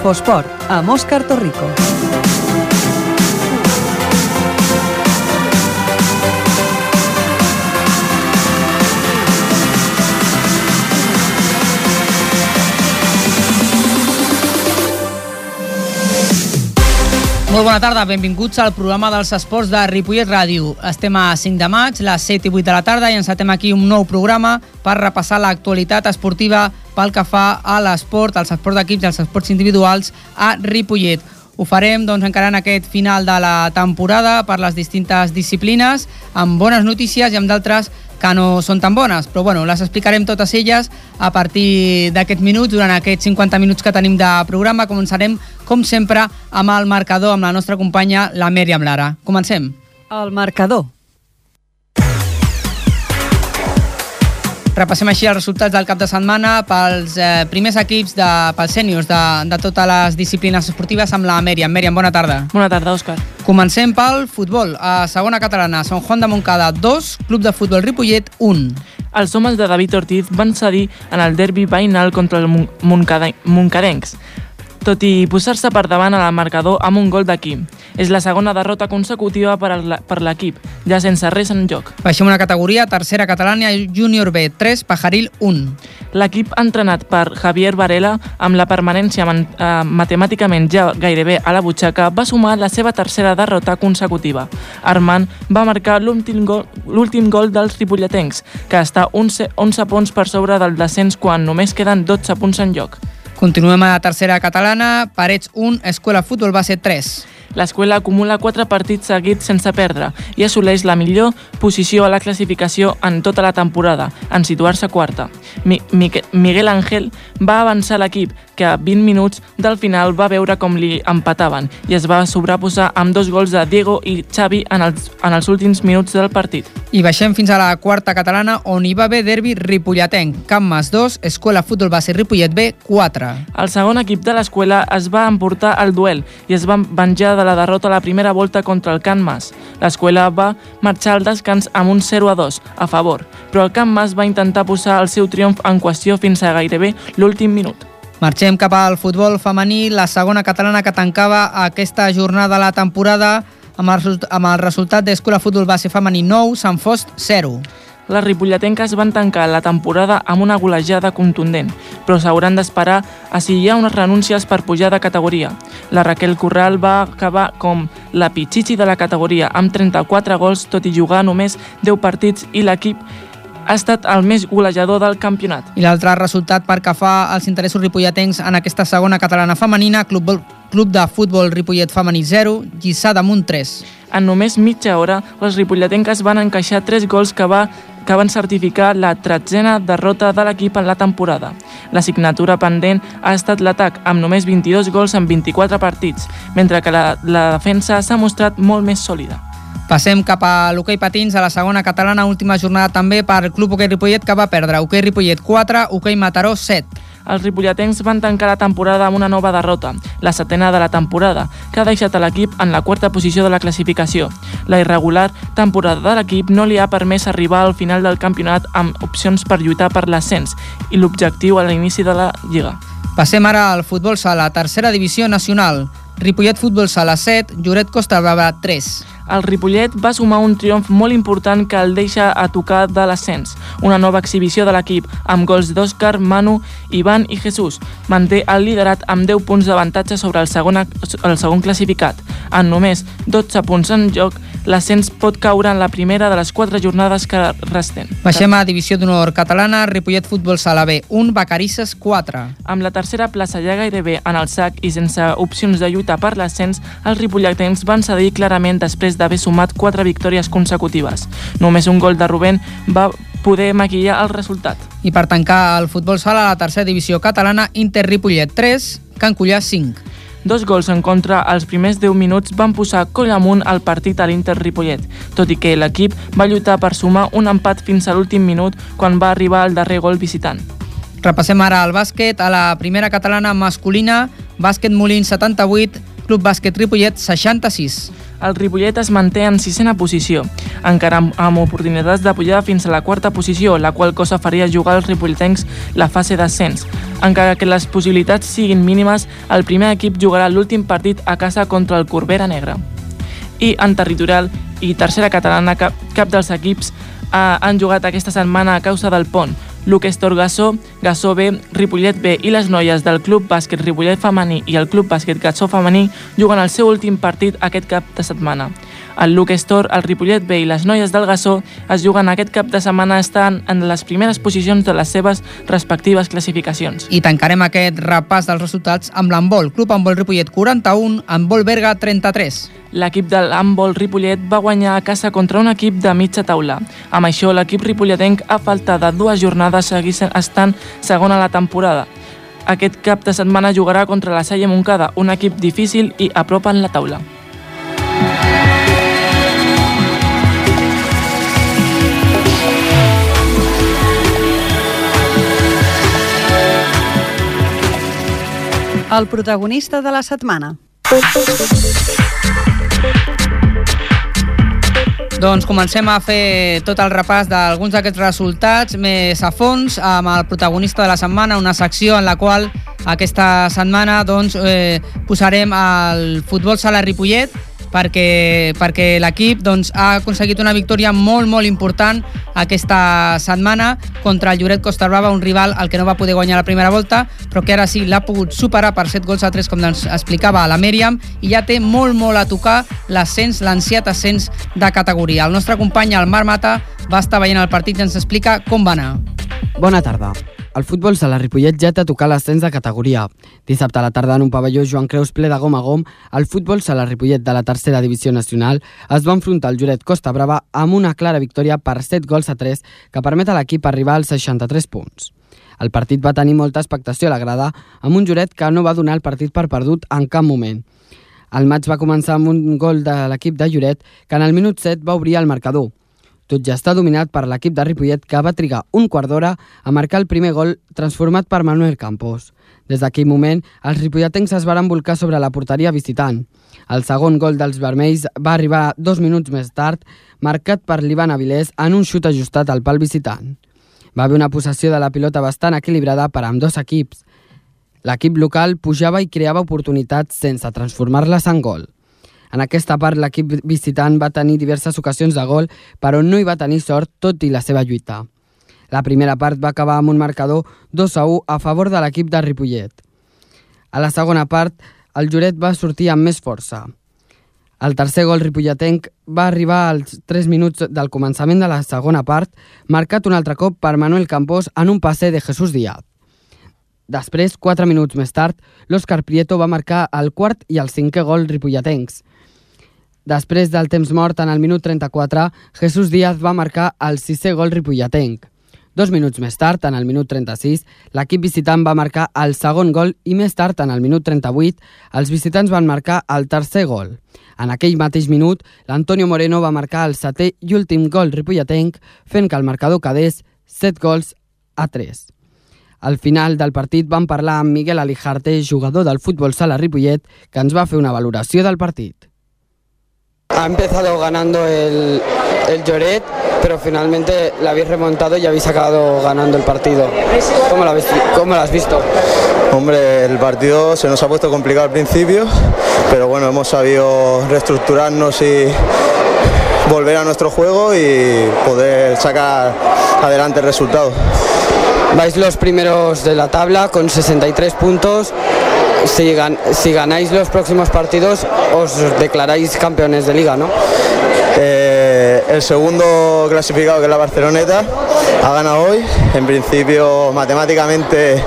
Infosport, amb Òscar Torrico. Molt bona tarda, benvinguts al programa dels esports de Ripollet Ràdio. Estem a 5 de maig, les 7 i 8 de la tarda i encetem aquí un nou programa per repassar l'actualitat esportiva pel que fa a l'esport, als esports d'equips i als esports individuals a Ripollet. Ho farem doncs, encara en aquest final de la temporada per les distintes disciplines, amb bones notícies i amb d'altres que no són tan bones, però bueno, les explicarem totes elles a partir d'aquests minuts, durant aquests 50 minuts que tenim de programa. Començarem, com sempre, amb el marcador, amb la nostra companya, la Mèriam Lara. Comencem. El marcador. Repassem així els resultats del cap de setmana pels eh, primers equips, de, pels sèniors de, de totes les disciplines esportives amb la Mèriam. Mèriam, bona tarda. Bona tarda, Òscar. Comencem pel futbol. A segona catalana, Sant Juan de Montcada 2, Club de Futbol Ripollet 1. Els homes de David Ortiz van cedir en el derbi veïnal contra el Montcadencs tot i posar-se per davant a la marcador amb un gol d'aquí. És la segona derrota consecutiva per l'equip, ja sense res en joc. Baixem una categoria, tercera catalana, júnior B, 3, Pajaril 1. L'equip entrenat per Javier Varela, amb la permanència eh, matemàticament ja gairebé a la butxaca, va sumar la seva tercera derrota consecutiva. Armand va marcar l'últim gol, gol dels ripolletens, que està 11, 11 punts per sobre del descens quan només queden 12 punts en joc. Continuem a la tercera catalana, Parets 1, Escola Futbol Base 3. L'escola acumula 4 partits seguits sense perdre i assoleix la millor posició a la classificació en tota la temporada, en situar-se quarta. Mi Miguel Ángel va avançar l'equip, que a 20 minuts del final va veure com li empataven i es va sobreposar amb dos gols de Diego i Xavi en els, en els últims minuts del partit. I baixem fins a la quarta catalana, on hi va haver derbi ripolletenc. Camp Mas 2, Escola Futbol Base Ripollet B 4. El segon equip de l'escola es va emportar al duel i es va venjar de la derrota a la primera volta contra el Camp Mas. L'escola va marxar al descans amb un 0 a 2 a favor, però el Camp Mas va intentar posar el seu triomf en qüestió fins a gairebé l'últim minut. Marxem cap al futbol femení, la segona catalana que tancava aquesta jornada de la temporada amb el, amb el resultat d'Escola Futbol Base Femení 9, Sant Fost 0 les ripolletenques van tancar la temporada amb una golejada contundent, però s'hauran d'esperar a si hi ha unes renúncies per pujar de categoria. La Raquel Corral va acabar com la pitxitxi de la categoria, amb 34 gols, tot i jugar només 10 partits, i l'equip ha estat el més golejador del campionat. I l'altre resultat per que fa els interessos ripolletens en aquesta segona catalana femenina, Club, Club de Futbol Ripollet Femení 0, Lliçà damunt 3. En només mitja hora, les ripolletenques van encaixar 3 gols que va que van certificar la tretzena derrota de l'equip en la temporada. La signatura pendent ha estat l'atac, amb només 22 gols en 24 partits, mentre que la, la defensa s'ha mostrat molt més sòlida. Passem cap a l'hoquei patins a la segona catalana, última jornada també per Club Hoquei Ripollet, que va perdre Hoquei Ripollet 4, Hoquei Mataró 7 els ripolletens van tancar la temporada amb una nova derrota, la setena de la temporada, que ha deixat a l'equip en la quarta posició de la classificació. La irregular temporada de l'equip no li ha permès arribar al final del campionat amb opcions per lluitar per l'ascens i l'objectiu a l'inici de la Lliga. Passem ara al futbol sala, tercera divisió nacional. Ripollet Futbol Sala 7, Lloret Costa Brava 3 el Ripollet va sumar un triomf molt important que el deixa a tocar de l'ascens. Una nova exhibició de l'equip, amb gols d'Òscar, Manu, Ivan i Jesús. Manté el liderat amb 10 punts d'avantatge sobre el segon, el segon classificat. En només 12 punts en joc, l'ascens pot caure en la primera de les quatre jornades que resten. Baixem a Divisió d'Honor Catalana, Ripollet Futbol Sala B, 1, Bacarisses 4. Amb la tercera plaça ja gairebé en el sac i sense opcions de lluita per l'ascens, els ripolletens van cedir clarament després d'haver sumat quatre victòries consecutives. Només un gol de Rubén va poder maquillar el resultat. I per tancar el futbol sala a la tercera divisió catalana, Inter Ripollet 3, Can Cullà 5. Dos gols en contra als primers 10 minuts van posar coll amunt al partit a l'Inter Ripollet, tot i que l'equip va lluitar per sumar un empat fins a l'últim minut quan va arribar el darrer gol visitant. Repassem ara el bàsquet a la primera catalana masculina, bàsquet Molins 78, Club Bàsquet Ripollet 66. El Ripollet es manté en sisena posició, encara amb, amb oportunitats de pujar fins a la quarta posició, la qual cosa faria jugar als ripolletencs la fase d'ascens. Encara que les possibilitats siguin mínimes, el primer equip jugarà l'últim partit a casa contra el Corbera Negra. I en territorial i tercera catalana, cap, cap dels equips eh, han jugat aquesta setmana a causa del pont, Luc Estor Gassó, Gassó B, Ripollet B i les noies del Club Bàsquet Ripollet Femení i el Club Bàsquet Gassó Femení juguen el seu últim partit aquest cap de setmana. El Luke Store, el Ripollet B i les noies del Gassó es juguen aquest cap de setmana estan en les primeres posicions de les seves respectives classificacions. I tancarem aquest repàs dels resultats amb l'handbol. Club Handbol Ripollet 41, handbol Berga 33. L'equip de l'handbol Ripollet va guanyar a casa contra un equip de mitja taula. Amb això, l'equip ripolletenc a falta de dues jornades seguís estant segona a la temporada. Aquest cap de setmana jugarà contra la Salle Moncada, un equip difícil i a prop en la taula. El protagonista de la setmana. Doncs comencem a fer tot el repàs d'alguns d'aquests resultats més a fons amb el protagonista de la setmana, una secció en la qual aquesta setmana doncs, eh, posarem el futbol sala Ripollet perquè, perquè l'equip doncs, ha aconseguit una victòria molt, molt important aquesta setmana contra el Lloret Costa Brava, un rival al que no va poder guanyar la primera volta, però que ara sí l'ha pogut superar per 7 gols a 3, com ens explicava la Mèriam, i ja té molt, molt a tocar l'ascens, l'anciat ascens de categoria. El nostre company, el Marc Mata, va estar veient el partit i ens explica com va anar. Bona tarda. El futbol sala Ripollet ja té a tocar l'ascens de categoria. Dissabte a la tarda en un pavelló Joan Creus ple de gom a gom, el futbol sala Ripollet de la tercera divisió nacional es va enfrontar al Juret Costa Brava amb una clara victòria per 7 gols a 3 que permet a l'equip arribar als 63 punts. El partit va tenir molta expectació a la grada, amb un Juret que no va donar el partit per perdut en cap moment. El maig va començar amb un gol de l'equip de Lloret, que en el minut 7 va obrir el marcador. Tot ja està dominat per l'equip de Ripollet, que va trigar un quart d'hora a marcar el primer gol transformat per Manuel Campos. Des d'aquell moment, els ripolletens es van volcar sobre la porteria visitant. El segon gol dels vermells va arribar dos minuts més tard, marcat per l'Ivan Avilés en un xut ajustat al pal visitant. Va haver una possessió de la pilota bastant equilibrada per amb dos equips. L'equip local pujava i creava oportunitats sense transformar-les en gol. En aquesta part, l'equip visitant va tenir diverses ocasions de gol, però no hi va tenir sort tot i la seva lluita. La primera part va acabar amb un marcador 2 a 1 a favor de l'equip de Ripollet. A la segona part, el Juret va sortir amb més força. El tercer gol ripolletenc va arribar als 3 minuts del començament de la segona part, marcat un altre cop per Manuel Campos en un passe de Jesús Díaz. Després, 4 minuts més tard, l'Òscar Prieto va marcar el quart i el cinquè gol ripolletencs. Després del temps mort, en el minut 34, Jesús Díaz va marcar el sisè gol ripolletenc. Dos minuts més tard, en el minut 36, l'equip visitant va marcar el segon gol i més tard, en el minut 38, els visitants van marcar el tercer gol. En aquell mateix minut, l'Antonio Moreno va marcar el setè i últim gol ripolletenc, fent que el marcador quedés 7 gols a 3. Al final del partit vam parlar amb Miguel Alijarte, jugador del futbol sala Ripollet, que ens va fer una valoració del partit. Ha empezado ganando el, el Lloret, pero finalmente la habéis remontado y habéis acabado ganando el partido. ¿Cómo lo, habéis, cómo lo has visto? Hombre, el partido se nos ha puesto complicado al principio, pero bueno, hemos sabido reestructurarnos y volver a nuestro juego y poder sacar adelante el resultado. Vais los primeros de la tabla con 63 puntos. Si, gan si ganáis los próximos partidos, os declaráis campeones de liga, ¿no? Eh, el segundo clasificado, que es la Barceloneta, ha ganado hoy. En principio, matemáticamente,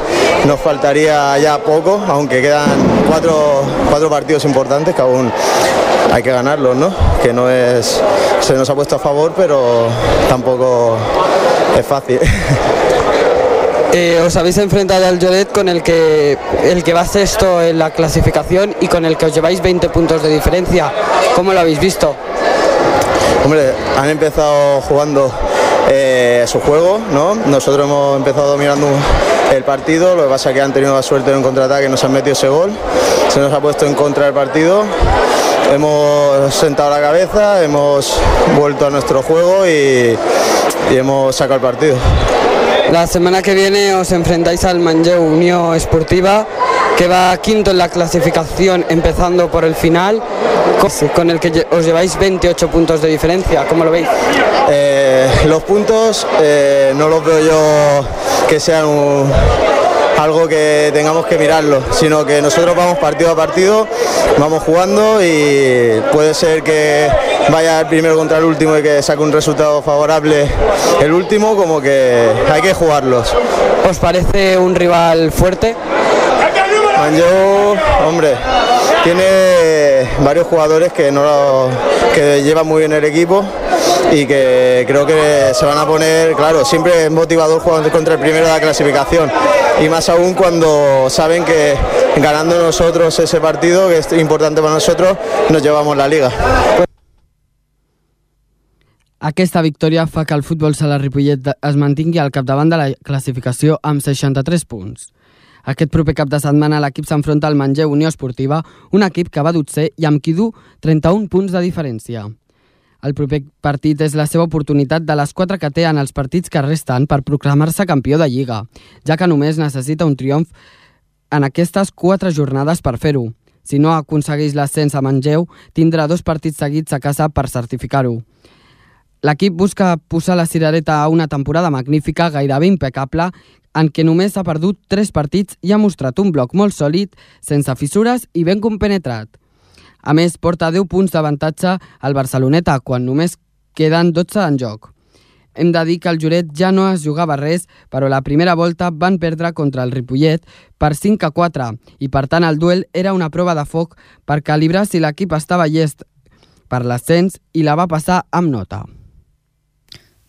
nos faltaría ya poco, aunque quedan cuatro, cuatro partidos importantes que aún hay que ganarlos, ¿no? Que no es. Se nos ha puesto a favor, pero tampoco es fácil. Eh, os habéis enfrentado al Lloret con el que, el que va sexto en la clasificación y con el que os lleváis 20 puntos de diferencia. ¿Cómo lo habéis visto? Hombre, han empezado jugando eh, su juego, ¿no? Nosotros hemos empezado dominando el partido, lo que pasa es que han tenido la suerte de un contraataque nos han metido ese gol. Se nos ha puesto en contra del partido hemos sentado la cabeza, hemos vuelto a nuestro juego y hemos sacado el partido. La semana que viene os enfrentáis al Manlleu Unión Esportiva, que va quinto en la clasificación empezando por el final, con el que os lleváis 28 puntos de diferencia. ¿Cómo lo veis? Eh, los puntos eh, no los veo yo que sean un- algo que tengamos que mirarlo, sino que nosotros vamos partido a partido, vamos jugando y puede ser que vaya el primero contra el último y que saque un resultado favorable el último, como que hay que jugarlos. ¿Os parece un rival fuerte? Manlleu, hombre, tiene varios jugadores que, no lo- que llevan muy bien el equipo y que creo que se van a poner, claro, siempre es motivador jugar contra el primero de la clasificación y más aún cuando saben que ganando nosotros ese partido, que es importante para nosotros, nos llevamos la liga. Aquesta victòria fa que el futbol sala Ripollet es mantingui al capdavant de la classificació amb 63 punts. Aquest proper cap de setmana l'equip s'enfronta al Manlleu Unió Esportiva, un equip que va dotzer i amb qui du 31 punts de diferència. El proper partit és la seva oportunitat de les quatre que té en els partits que resten per proclamar-se campió de Lliga, ja que només necessita un triomf en aquestes quatre jornades per fer-ho. Si no aconsegueix l'ascens a Manlleu, tindrà dos partits seguits a casa per certificar-ho. L'equip busca posar la cirereta a una temporada magnífica, gairebé impecable, en què només ha perdut 3 partits i ha mostrat un bloc molt sòlid, sense fissures i ben compenetrat. A més, porta 10 punts d'avantatge al Barceloneta, quan només queden 12 en joc. Hem de dir que el Juret ja no es jugava res, però la primera volta van perdre contra el Ripollet per 5 a 4 i per tant el duel era una prova de foc per calibrar si l'equip estava llest per l'ascens i la va passar amb nota.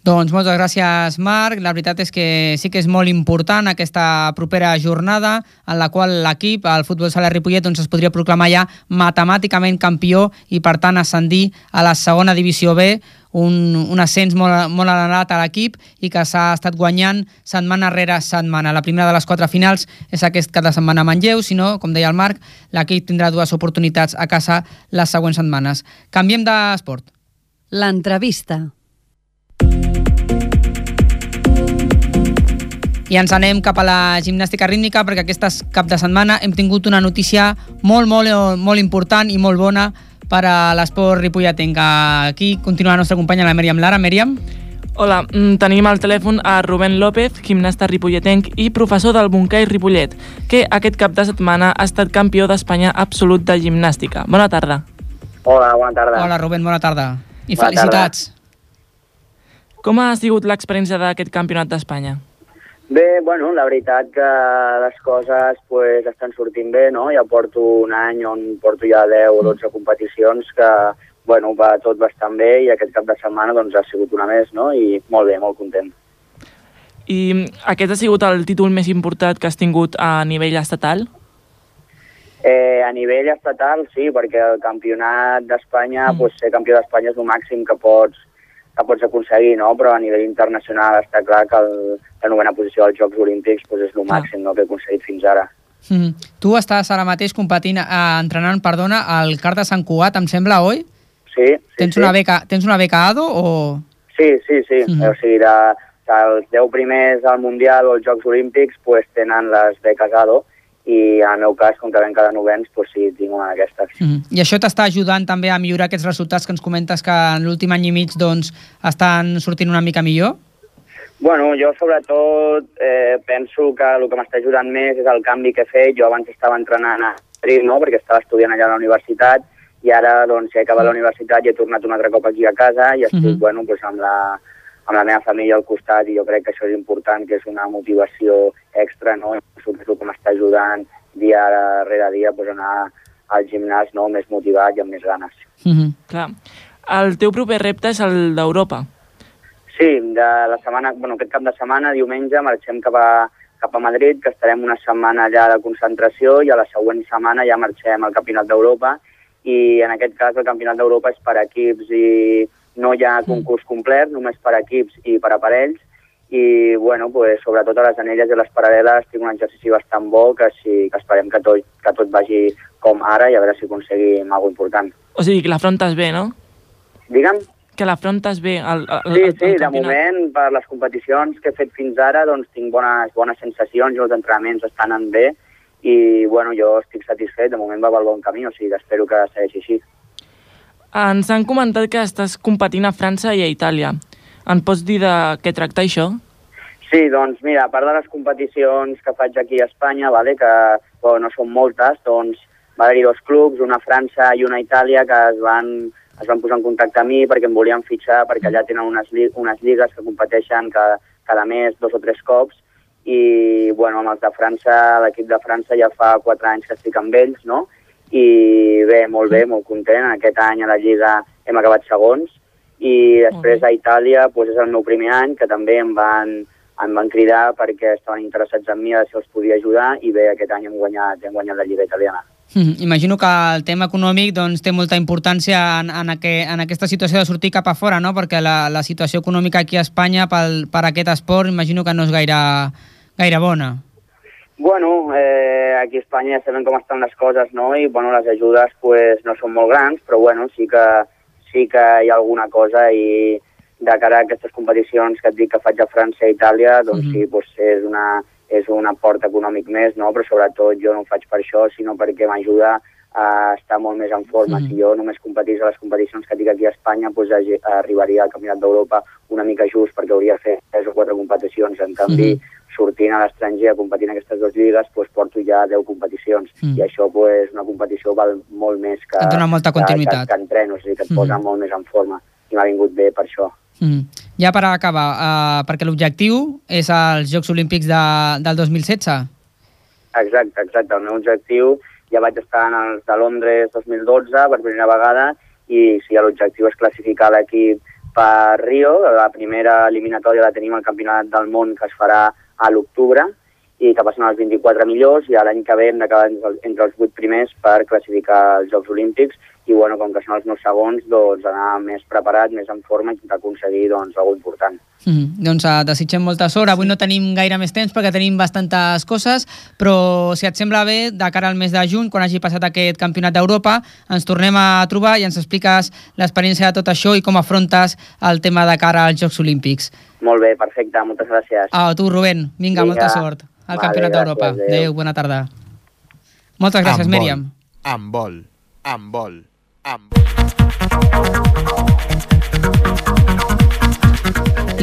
Doncs moltes gràcies, Marc. La veritat és que sí que és molt important aquesta propera jornada en la qual l'equip, el Futbol Sala Ripollet, doncs es podria proclamar ja matemàticament campió i, per tant, ascendir a la segona divisió B, un, un ascens molt, molt anhelat a l'equip i que s'ha estat guanyant setmana rere setmana. La primera de les quatre finals és aquest cap de setmana a Manlleu, si no, com deia el Marc, l'equip tindrà dues oportunitats a casa les següents setmanes. Canviem d'esport. L'entrevista. I ens anem cap a la gimnàstica rítmica perquè aquest cap de setmana hem tingut una notícia molt, molt, molt important i molt bona per a l'esport ripolletenc. Aquí continua la nostra companya, la Mèriam Lara. Mèriam? Hola, mm, tenim al telèfon a Rubén López, gimnasta ripolletenc i professor del Montcai Ripollet, que aquest cap de setmana ha estat campió d'Espanya absolut de gimnàstica. Bona tarda. Hola, bona tarda. Hola, Rubén, bona tarda. I Bona felicitats. Com ha sigut l'experiència d'aquest campionat d'Espanya? Bé, bueno, la veritat que les coses pues, estan sortint bé, no? Ja porto un any on porto ja 10 o 12 competicions que, bueno, va tot bastant bé i aquest cap de setmana doncs, ha sigut una més, no? I molt bé, molt content. I mm, aquest ha sigut el títol més important que has tingut a nivell estatal? Eh, a nivell estatal, sí, perquè el campionat d'Espanya, mm. pues, ser campió d'Espanya és el màxim que pots, que pots aconseguir, no? però a nivell internacional està clar que el, la novena posició als Jocs Olímpics pues, és el màxim no, que he aconseguit fins ara. Mm -hmm. Tu estàs ara mateix competint, eh, entrenant, perdona, al CAR de Sant Cugat, em sembla, oi? Sí, sí, Tens sí. una beca, tens una beca ADO o...? Sí, sí, sí. Mm -hmm. O sigui, de, dels 10 primers al Mundial o als Jocs Olímpics pues, tenen les beques ADO i en el meu cas, com que vam quedar novens, pues, sí, tinc una d'aquestes. Mm -hmm. I això t'està ajudant també a millorar aquests resultats que ens comentes que en l'últim any i mig doncs, estan sortint una mica millor? Bueno, jo sobretot eh, penso que el que m'està ajudant més és el canvi que he fet. Jo abans estava entrenant a Madrid, no?, perquè estava estudiant allà a la universitat, i ara, doncs, he acabat la universitat i he tornat un altre cop aquí a casa i estic, Mhm. bueno, doncs, amb la, amb la meva família al costat i jo crec que això és important, que és una motivació extra, no? I penso que m'està ajudant dia rere dia a anar al gimnàs no? més motivat i amb més ganes. Mm -hmm. Clar. El teu proper repte és el d'Europa. Sí, de la setmana, bueno, aquest cap de setmana, diumenge, marxem cap a, cap a Madrid, que estarem una setmana allà de concentració i a la següent setmana ja marxem al Campionat d'Europa i en aquest cas el Campionat d'Europa és per equips i no hi ha concurs complet, només per equips i per aparells i bueno, pues, sobretot a les anelles i les paral·leles tinc un exercici bastant bo que, sí, que esperem que tot, que tot vagi com ara i a veure si aconseguim alguna important. O sigui, que l'afrontes bé, no? Digue'm? Que l'afrontes bé. El, el, Sí, el, sí, el de campionat. moment, per les competicions que he fet fins ara, doncs tinc bones, bones sensacions i els entrenaments estan en bé i, bueno, jo estic satisfet, de moment va pel bon camí, o sigui que espero que segueixi així. Ens han comentat que estàs competint a França i a Itàlia. En pots dir de què tracta això? Sí, doncs mira, a part de les competicions que faig aquí a Espanya, vale, que bueno, no són moltes, doncs va haver-hi dos clubs, una a França i una a Itàlia, que es van, es van posar en contacte amb mi perquè em volien fitxar, perquè allà tenen unes, lli unes lligues que competeixen cada, cada mes dos o tres cops, i bueno, amb els de França, l'equip de França ja fa quatre anys que estic amb ells, no? I bé, molt bé, molt content. Aquest any a la Lliga hem acabat segons, i després a Itàlia doncs és el meu primer any, que també em van, em van cridar perquè estaven interessats en mi a si els podia ajudar i bé, aquest any hem guanyat, hem guanyat la Lliga Italiana. Mm, imagino que el tema econòmic doncs, té molta importància en, en, aqu en aquesta situació de sortir cap a fora, no? perquè la, la situació econòmica aquí a Espanya pel, per aquest esport imagino que no és gaire, gaire bona. Bueno, eh, aquí a Espanya ja sabem com estan les coses, no? I bueno, les ajudes pues, no són molt grans, però bueno, sí que, sí que hi ha alguna cosa i de cara a aquestes competicions que et dic que faig a França i Itàlia, doncs Mhm. sí, pues, és, una, és un aport econòmic més, no? però sobretot jo no ho faig per això, sinó perquè m'ajuda a estar molt més en forma. Mhm. Si jo només competís a les competicions que tinc aquí a Espanya, doncs arribaria al Campionat d'Europa una mica just perquè hauria de fer tres o quatre competicions. En canvi, Mhm. sortint a l'estranger a competir en aquestes dues lligues, doncs porto ja 10 competicions. Mhm. I això, doncs, una competició val molt més que, Et dona molta que- continuïtat. que, que entreno, o sigui, que et Mhm. posa molt més en forma. I m'ha vingut bé per això. Mm. Ja per acabar, uh, perquè l'objectiu és els Jocs Olímpics de, del 2016. Exacte, exacte. El meu objectiu, ja vaig estar en els de Londres 2012 per primera vegada i sí, l'objectiu és classificar l'equip per Rio. La primera eliminatòria la tenim al Campionat del Món que es farà a l'octubre i que passen els 24 millors i l'any que ve hem d'acabar entre, els 8 primers per classificar els Jocs Olímpics i bueno, com que són els meus segons, doncs anar més preparat, més en forma i intentar aconseguir doncs, alguna important. Mm. Doncs uh, desitgem molta sort. Avui no tenim gaire més temps perquè tenim bastantes coses, però si et sembla bé, de cara al mes de juny, quan hagi passat aquest campionat d'Europa, ens tornem a trobar i ens expliques l'experiència de tot això i com afrontes el tema de cara als Jocs Olímpics. Molt bé, perfecte, moltes gràcies. A tu, Rubén. Vinga, Vinga. molta sort al Vale, campionat d'Europa. adéu. Bona tarda. Moltes gràcies, Amb. Míriam. Amb vol. Amb vol. Amb vol.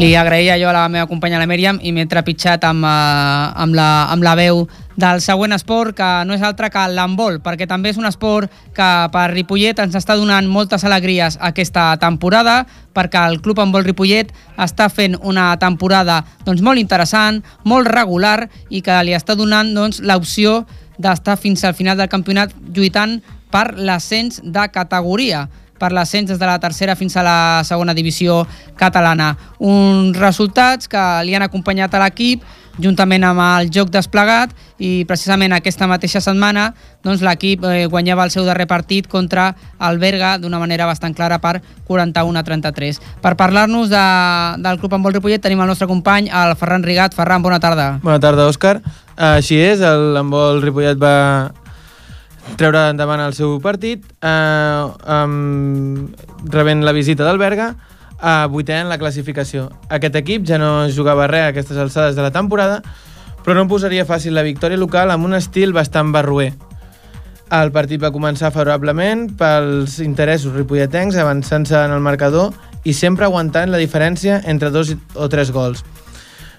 Li agraïa jo a la meva companya la Míriam i m'he trepitjat amb, uh, amb, la, amb la veu del següent esport que no és altre que l'handbol, perquè també és un esport que per Ripollet ens està donant moltes alegries aquesta temporada, perquè el Club Handbol Ripollet està fent una temporada doncs, molt interessant, molt regular i que li està donant doncs, l'opció d'estar fins al final del campionat lluitant per l'ascens de categoria per l'ascens des de la tercera fins a la segona divisió catalana. Uns resultats que li han acompanyat a l'equip juntament amb el joc desplegat i precisament aquesta mateixa setmana doncs, l'equip eh, guanyava el seu darrer partit contra el Berga d'una manera bastant clara per 41 a 33. Per parlar-nos de, del Club Handbol Ripollet tenim el nostre company, el Ferran Rigat. Ferran, bona tarda. Bona tarda, Òscar. Així és, el handbol Ripollet va treure endavant el seu partit, eh, um, rebent la visita del Berga, a vuitè en la classificació. Aquest equip ja no jugava res a aquestes alçades de la temporada, però no posaria fàcil la victòria local amb un estil bastant barroer. El partit va començar favorablement pels interessos ripolletens, avançant-se en el marcador i sempre aguantant la diferència entre dos o tres gols.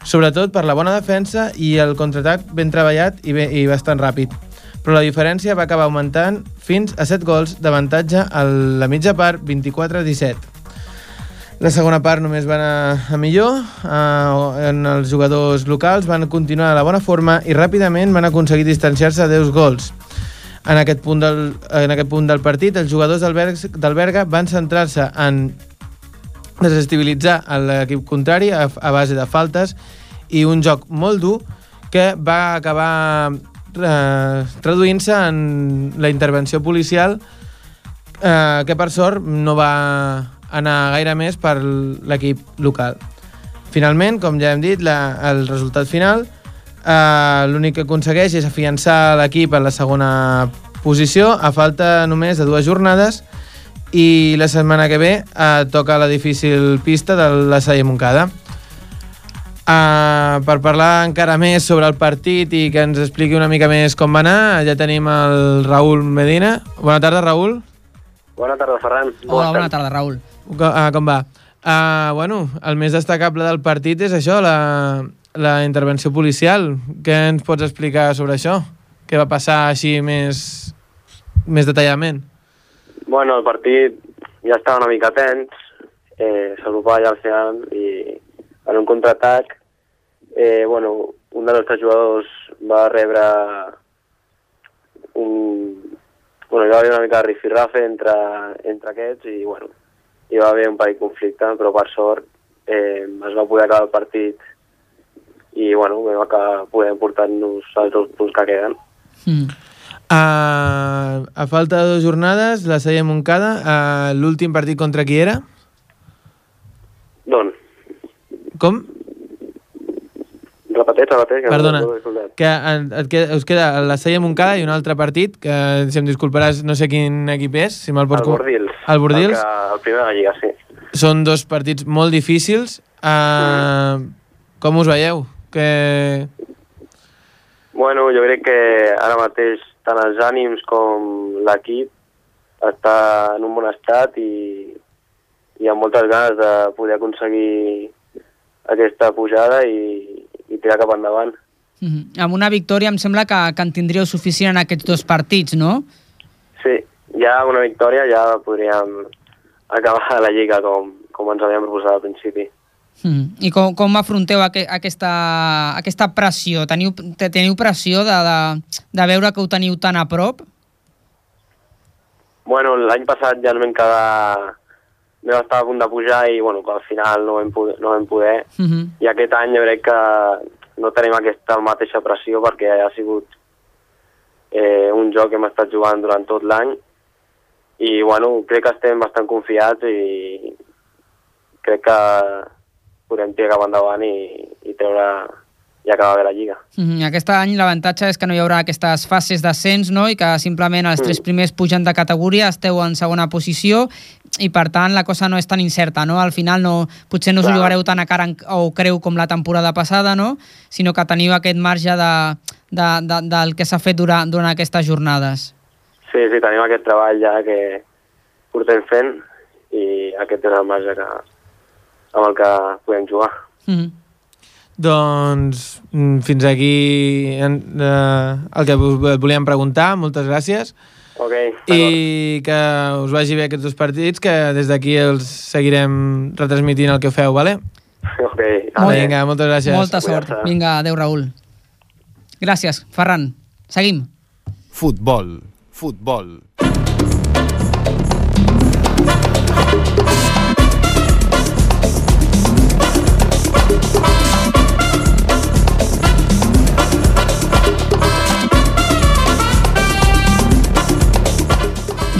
Sobretot per la bona defensa i el contraatac ben treballat i, bé, i bastant ràpid. Però la diferència va acabar augmentant fins a 7 gols d'avantatge a la mitja part 24 a 17. La segona part només va anar a millor, eh, en els jugadors locals van continuar a la bona forma i ràpidament van aconseguir distanciar-se a 10 gols. En aquest punt del, en aquest punt del partit, els jugadors del, Berg, del Berga van centrar-se en desestabilitzar l'equip contrari a, a base de faltes i un joc molt dur que va acabar eh, traduint-se en la intervenció policial eh, que per sort no va anar gaire més per l'equip local. Finalment, com ja hem dit, la, el resultat final, eh, l'únic que aconsegueix és afiançar l'equip en la segona posició, a falta només de dues jornades, i la setmana que ve eh, toca la difícil pista de la Salle Moncada. Uh, per parlar encara més sobre el partit i que ens expliqui una mica més com va anar, ja tenim el Raül Medina. Bona tarda, Raül. Bona tarda, Ferran. Hola, bona tarda, Raül. Uh, com va? Uh, bueno, el més destacable del partit és això, la, la intervenció policial. Què ens pots explicar sobre això? Què va passar així més, més detalladament? Bueno, el partit ja estava una mica tens, eh, s'agrupava ja al final i en un contraatac, eh, bueno, un dels nostres jugadors va rebre un... Bueno, hi va haver una mica de rifirrafe entre, entre aquests i, bueno, hi va haver un petit conflicte, però per sort eh, es va poder acabar el partit i, bueno, vam acabar podent portar-nos els dos punts que queden. Mm. Uh, a falta de dues jornades, la Salle Moncada, uh, l'últim partit contra qui era? D'on? Com? Repeteix, repeteix. Que Perdona, que et, queda, us queda la Salle Moncada i un altre partit, que si em disculparàs no sé quin equip és, si me'l pots... El Bordils. El Bordils. El, que, el primer de la Lliga, sí. Són dos partits molt difícils. Uh, mm. Com us veieu? Que... Bueno, jo crec que ara mateix tant els ànims com l'equip està en un bon estat i, i amb moltes ganes de poder aconseguir aquesta pujada i, i tirar cap endavant. Mm -hmm. Amb una victòria em sembla que, que en tindríeu suficient en aquests dos partits, no? Sí, ja amb una victòria ja podríem acabar la Lliga com, com ens havíem proposat al principi. Mm. I com, com afronteu aqu aquesta, aquesta pressió? Teniu, teniu pressió de, de, de veure que ho teniu tan a prop? Bueno, l'any passat ja no vam quedar... Vam estar a punt de pujar i, bueno, al final no vam poder. No vam poder. Mm -hmm. I aquest any jo crec que no tenim aquesta mateixa pressió perquè ha sigut eh, un joc que hem estat jugant durant tot l'any i, bueno, crec que estem bastant confiats i crec que podem tirar cap endavant i, i treure i acabar bé la Lliga. Mm -hmm. Aquest any l'avantatge és que no hi haurà aquestes fases d'ascens no? i que simplement els mm. tres primers pugen de categoria, esteu en segona posició i per tant la cosa no és tan incerta, no? Al final no, potser no us Clar. ho jugareu tan a cara en- o creu com la temporada passada, no? Sinó que teniu aquest marge de, de, de, del que s'ha fet durant, durant aquestes jornades. Sí, sí, tenim aquest treball ja que portem fent i aquest és el marge que, amb el que podem jugar. Mm -hmm. Doncs fins aquí en, eh, el que volíem preguntar. Moltes gràcies. Ok, I que us vagi bé aquests dos partits, que des d'aquí els seguirem retransmitint el que feu, vale? ok. Molt- Vinga, moltes gràcies. Molta sort. Vinga, adeu, Raül. Gràcies, Ferran. Seguim. Futbol. Futbol.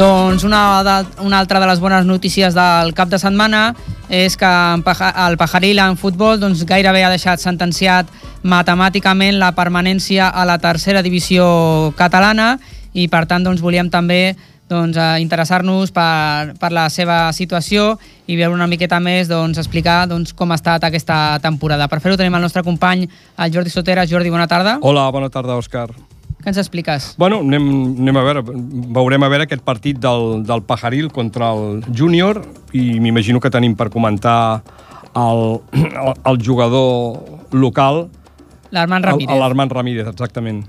Doncs una, de, una altra de les bones notícies del cap de setmana és que el Pajaril en futbol doncs, gairebé ha deixat sentenciat matemàticament la permanència a la tercera divisió catalana i per tant doncs, volíem també doncs, eh, interessar-nos per, per la seva situació i veure una miqueta més, doncs, explicar doncs, com ha estat aquesta temporada. Per fer-ho tenim el nostre company, el Jordi Sotera. Jordi, bona tarda. Hola, bona tarda, Òscar. Què ens expliques? Bueno, anem, anem a veure, veurem a veure aquest partit del, del Pajaril contra el Júnior i m'imagino que tenim per comentar el, el, el jugador local, L'Armand Ramírez. l'Armand Ramírez, exactament.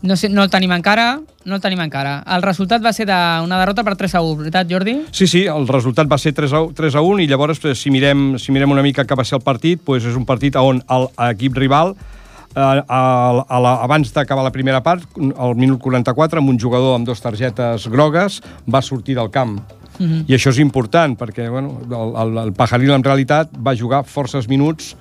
No, sé, no el tenim encara, no el tenim encara. El resultat va ser d'una derrota per 3 a 1, veritat, Jordi? Sí, sí, el resultat va ser 3 a, 3 a 1 i llavors si mirem, si mirem una mica què va ser el partit, doncs és un partit on l'equip rival eh, a, a la, abans d'acabar la primera part, al minut 44, amb un jugador amb dues targetes grogues, va sortir del camp. Mhm. I això és important, perquè bueno, el, el, el Pajaril en realitat va jugar forces minuts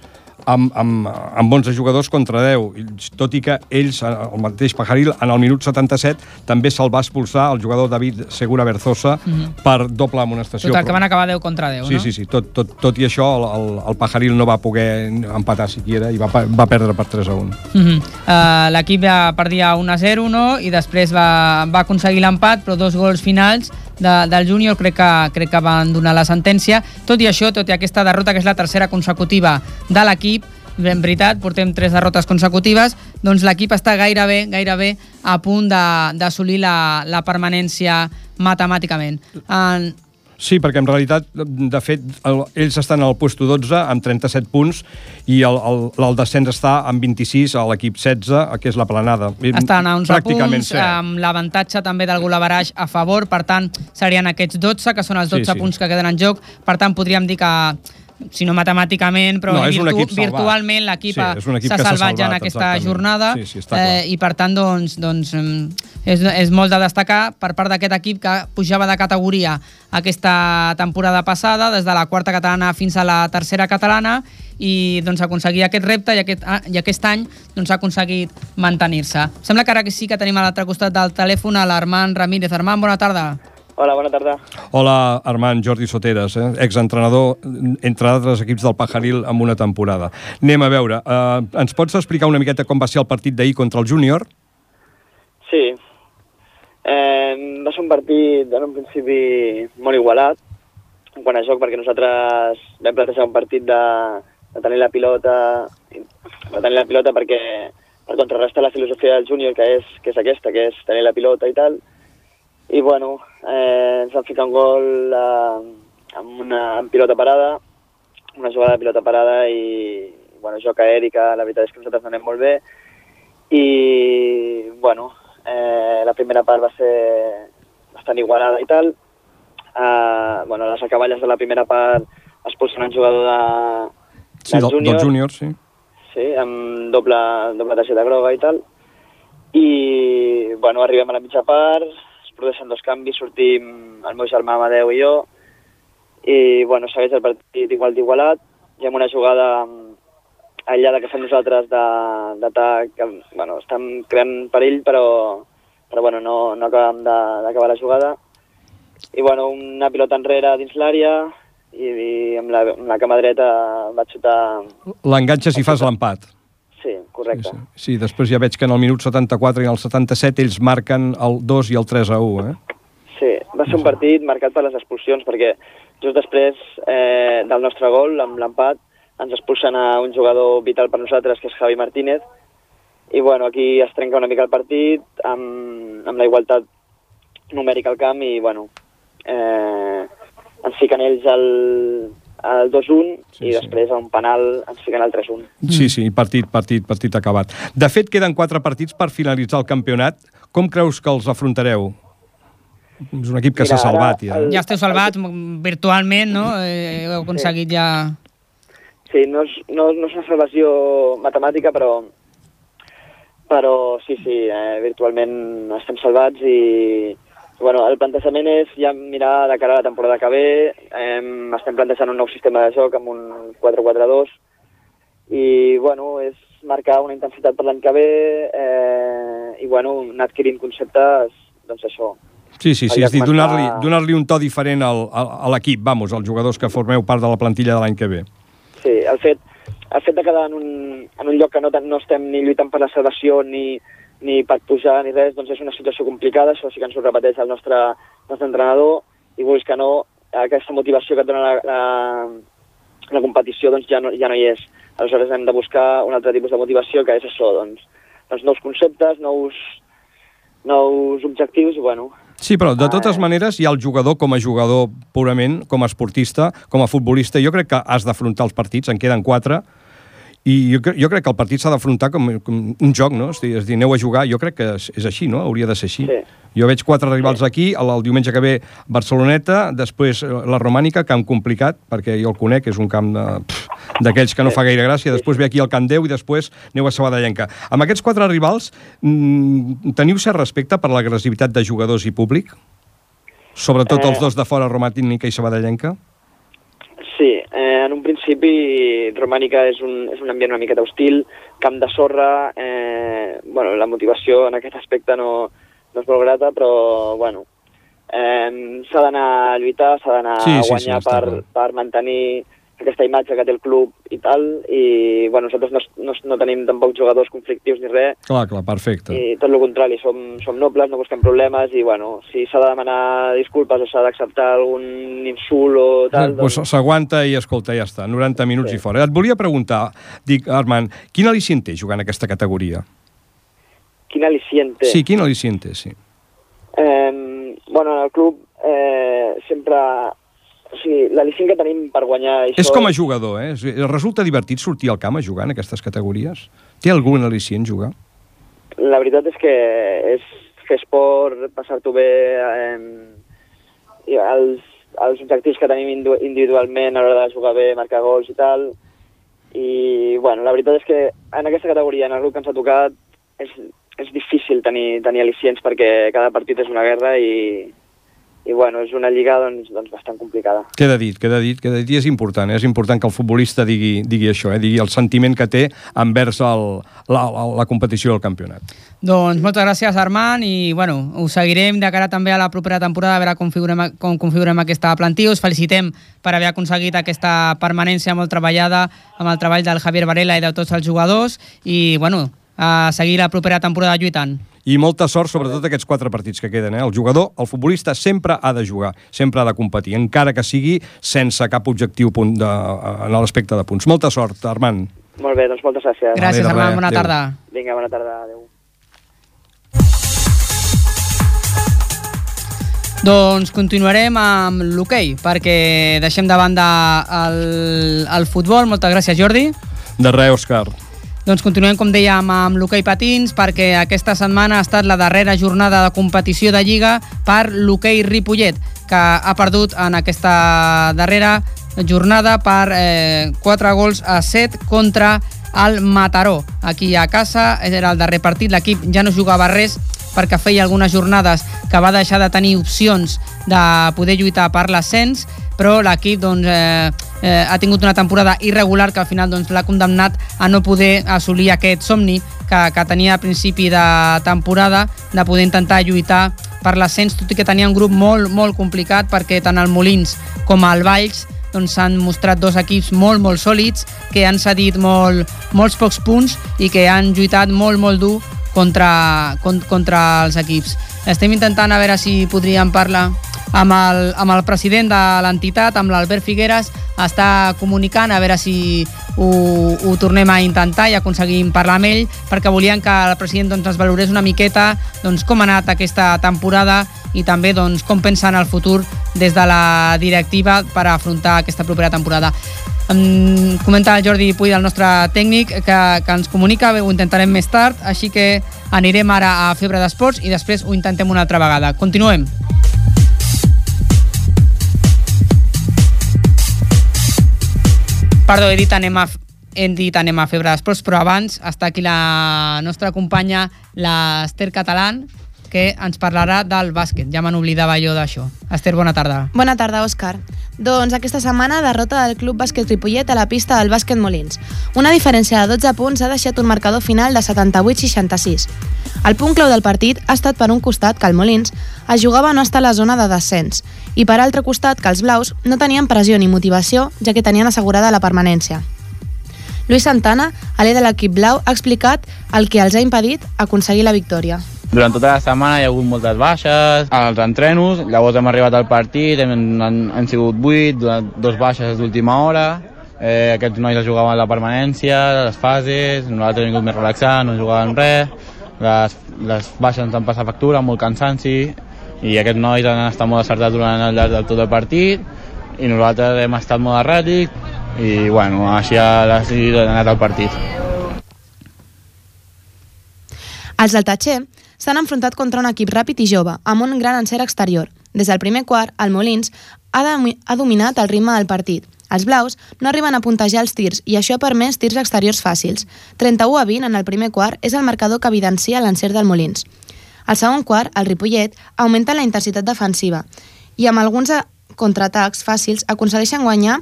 amb, amb, amb 11 jugadors contra 10, I tot i que ells, eh, el mateix Pajaril, en el minut 77, també se'l va expulsar el jugador David Segura Berzosa mm -hmm. per doble amonestació. Total, que van acabar 10 contra 10, sí, no? Sí, sí, tot, tot, tot i això, el, el, el Pajaril no va poder empatar siquiera i va, va perdre per 3 a 1. Mm -hmm. uh, L'equip ja perdia 1 a 0, no? I després va, va aconseguir l'empat, però dos gols finals de, del júnior crec que, crec que van donar la sentència. Tot i això, tot i aquesta derrota, que és la tercera consecutiva de l'equip, en veritat, portem tres derrotes consecutives, doncs l'equip està gairebé gairebé a punt d'assolir la, la permanència matemàticament. En, Sí, perquè en realitat, de fet, el, ells estan al puesto 12 amb 37 punts i el, el, el descens està amb 26 a l'equip 16, que és la planada. estan a 11 Pràcticament, punts, sí. amb l'avantatge també del golaveraix a favor, per tant, serien aquests 12, que són els 12 Sí, sí. punts que queden en joc, per tant, podríem dir que si no matemàticament, però No, virtu salvat. virtualment l'equip Sí, s'ha que s'ha salvat ja en salvat, aquesta exactament. jornada Sí, sí, clar. eh, i per tant doncs, doncs, mm, és, és molt de destacar per part d'aquest equip que pujava de categoria aquesta temporada passada, des de la quarta catalana fins a la tercera catalana i doncs aconseguir aquest repte i aquest, ah, i aquest any doncs, ha aconseguit mantenir-se. Sembla que ara que sí que tenim a l'altre costat del telèfon a l'Armand Ramírez. Armand, bona tarda. Hola, bona tarda. Hola, Armand, Jordi Soteres, eh? exentrenador, entre altres equips del Pajaril, amb una temporada. Anem a veure, eh, ens pots explicar una miqueta com va ser el partit d'ahir contra el júnior? Sí. Eh, va ser un partit, en un principi, molt igualat, en quant a joc, perquè nosaltres vam plantejar un partit de, de tenir la pilota, de tenir la pilota perquè per contrarrestar la filosofia del júnior, que és, que és aquesta, que és tenir la pilota i tal. I, bueno, eh, ens van ficar un gol eh, amb una amb pilota parada, una jugada de pilota parada i, bueno, joc que la veritat és que nosaltres no anem molt bé. I, bueno, eh, la primera part va ser bastant igualada i tal. Eh, bueno, les acaballes de la primera part expulsen un jugador de, Sí, del, del júnior, sí. sí, amb doble, doble targeta groga i tal. I, bueno, arribem a la mitja part, produeixen dos canvis, sortim el meu germà Amadeu i jo, i, bueno, segueix el partit igual d'igualat, i amb una jugada aïllada que fem nosaltres d'atac, bueno, estem creant perill, però, però bueno, no, no acabem d'acabar la jugada. I, bueno, una pilota enrere dins l'àrea, i, i amb, la, amb la cama dreta vaig xutar... L'enganxes i fas l'empat. Sí, correcte. Sí, després ja veig que en el minut 74 i en el 77 ells marquen el 2 i el 3 a 1, eh? Sí, va ser un partit marcat per les expulsions, perquè just després eh, del nostre gol, amb l'empat, ens expulsen a un jugador vital per nosaltres, que és Javi Martínez, i bueno, aquí es trenca una mica el partit, amb, amb la igualtat numèrica al camp, i bueno, eh, ens fiquen ells el, el 2-1, sí, i després a un penal ens fiquen el 3-1. Sí, sí, partit, partit, partit acabat. De fet, queden quatre partits per finalitzar el campionat. Com creus que els afrontareu? És un equip que s'ha salvat, ja. Ja esteu salvats mm, virtualment, no? Eh, heu aconseguit ja... Sí, no és, no, no és una salvació matemàtica, però, però sí, sí, eh, virtualment estem salvats i bueno, el plantejament és ja mirar de cara a la temporada que ve, eh, estem plantejant un nou sistema de joc amb un 4-4-2 i bueno, és marcar una intensitat per l'any que ve eh, i bueno, anar adquirint conceptes, doncs això, Sí, sí, sí, és dir, donar-li donar un to diferent al, a l'equip, vamos, als jugadors que formeu part de la plantilla de l'any que ve. Sí, el fet, el fet de quedar en un, en un lloc que no, no estem ni lluitant per la salvació ni, ni per pujar ni res, doncs és una situació complicada, això sí que ens ho repeteix el nostre, nostre entrenador, i vulguis que no, aquesta motivació que et dona la, la, la competició doncs ja no, ja no hi és. Aleshores hem de buscar un altre tipus de motivació, que és això, doncs, doncs nous conceptes, nous, nous objectius, i bueno, Sí, però de totes maneres hi ha el jugador com a jugador purament, com a esportista, com a futbolista. Jo crec que has d'afrontar els partits, en queden quatre, i jo, jo crec que el partit s'ha d'afrontar com, com un joc, no? És dir, és dir, aneu a jugar, jo crec que és, és així, no? Hauria de ser així. Sí. Jo veig quatre rivals aquí, el, el diumenge que ve Barceloneta, després eh, la Romànica, camp complicat, perquè jo el conec, és un camp d'aquells que no fa gaire gràcia, després ve aquí el Camp Déu i després aneu a Sabadellenca. Amb aquests quatre rivals, mm, teniu cert respecte per l'agressivitat de jugadors i públic? Sobretot Eh. els dos de fora, Romànica i Sabadellenca? Sí, eh, en un principi Romànica és un, és un ambient una miqueta hostil, camp de sorra, eh, bueno, la motivació en aquest aspecte no, no és molt grata, però bueno, eh, s'ha d'anar a lluitar, s'ha d'anar Sí, a sí, sí, guanyar està per, clar. per mantenir aquesta imatge que té el club i tal, i bueno, nosaltres no, no, no tenim tampoc jugadors conflictius ni res, Clar, clar, perfecte. i tot el contrari, som, som nobles, no busquem problemes, i bueno, si s'ha de demanar disculpes o s'ha d'acceptar algun insult o tal, Pues S'aguanta i escolta, ja està, 90 minuts sí. i fora. Et volia preguntar, dic, Armand, quin al·licient té jugant aquesta categoria? quin al·licient té. Sí, quin al·licient té, sí. Eh, bueno, en el club eh, sempre... O sigui, l'al·licient que tenim per guanyar això... És com a jugador, eh? Resulta divertit sortir al camp a jugar en aquestes categories? Té algun al·licient jugar? La veritat és que és fer esport, passar-t'ho bé, eh, els, els objectius que tenim individualment a l'hora de jugar bé, marcar gols i tal, i bueno, la veritat és que en aquesta categoria, en el grup que ens ha tocat, és, és difícil tenir, tenir al·licients perquè cada partit és una guerra i, i bueno, és una lliga doncs, doncs bastant complicada. Queda dit, queda dit, queda dit, i és important, eh? és important que el futbolista digui, digui això, eh? digui el sentiment que té envers el, la, la, la competició del campionat. Doncs moltes gràcies, Armand, i bueno, us seguirem de cara també a la propera temporada, a veure com configurem, com configurem aquesta plantilla. Us felicitem per haver aconseguit aquesta permanència molt treballada amb el treball del Javier Varela i de tots els jugadors, i bueno, a seguir la propera temporada lluitant. I molta sort, sobretot aquests quatre partits que queden. Eh? El jugador, el futbolista, sempre ha de jugar, sempre ha de competir, encara que sigui sense cap objectiu punt de, en l'aspecte de punts. Molta sort, Armand. Molt bé, doncs moltes gràcies. Gràcies, Armand, bona Adéu. tarda. Vinga, bona tarda, adéu. Doncs continuarem amb l'hoquei, perquè deixem de banda el, el futbol. Moltes gràcies, Jordi. De res, Òscar. Doncs continuem, com dèiem, amb l'hoquei patins, perquè aquesta setmana ha estat la darrera jornada de competició de Lliga per l'hoquei Ripollet, que ha perdut en aquesta darrera jornada per eh, 4 gols a 7 contra el Mataró. Aquí a casa era el darrer partit, l'equip ja no jugava res perquè feia algunes jornades que va deixar de tenir opcions de poder lluitar per l'ascens, però l'equip doncs, eh, eh, ha tingut una temporada irregular que al final doncs, l'ha condemnat a no poder assolir aquest somni que, que tenia a principi de temporada de poder intentar lluitar per l'ascens, tot i que tenia un grup molt, molt complicat perquè tant el Molins com el Valls doncs mostrat dos equips molt, molt sòlids, que han cedit molt, molts pocs punts i que han lluitat molt, molt dur contra, con, contra els equips. Estem intentant a veure si podríem parlar amb el, amb el president de l'entitat, amb l'Albert Figueres, està comunicant a veure si ho, ho tornem a intentar i aconseguim parlar amb ell, perquè volien que el president doncs, ens valorés una miqueta doncs, com ha anat aquesta temporada i també doncs, com pensa en el futur des de la directiva per afrontar aquesta propera temporada. Em comenta Jordi Puy, el nostre tècnic, que, que ens comunica, bé, ho intentarem més tard, així que anirem ara a Febre d'Esports i després ho intentem una altra vegada. Continuem. Perdó, he dit anem a, hem dit anem a Febre d'Esports, però abans està aquí la nostra companya, l'Ester Catalán, que ens parlarà del bàsquet. Ja me n'oblidava jo d'això. Esther, bona tarda. Bona tarda, Òscar. Doncs aquesta setmana derrota del Club Bàsquet Ripollet a la pista del Bàsquet Molins. Una diferència de 12 punts ha deixat un marcador final de 78-66. El punt clau del partit ha estat per un costat que el Molins es jugava no estar a la zona de descens i per altre costat que els blaus no tenien pressió ni motivació ja que tenien assegurada la permanència. Lluís Santana, alè de l'equip blau, ha explicat el que els ha impedit aconseguir la victòria. Durant tota la setmana hi ha hagut moltes baixes als entrenos, llavors hem arribat al partit, hem, han, han sigut 8, dos baixes d'última hora, eh, aquests nois jugaven la permanència, les fases, nosaltres hem vingut més relaxats, no jugàvem res, les, les baixes ens han passat factura, molt cansanci, i aquests nois han estat molt acertats durant el llarg de tot el partit, i nosaltres hem estat molt erràtics, i bueno, així ha, ha anat el partit. Els del Tatxer s'han enfrontat contra un equip ràpid i jove, amb un gran encert exterior. Des del primer quart, el Molins ha, de, ha dominat el ritme del partit. Els blaus no arriben a puntejar els tirs i això ha permès tirs exteriors fàcils. 31 a 20 en el primer quart és el marcador que evidencia l'encert del Molins. Al segon quart, el Ripollet augmenta la intensitat defensiva i amb alguns contraatacs fàcils aconsegueixen guanyar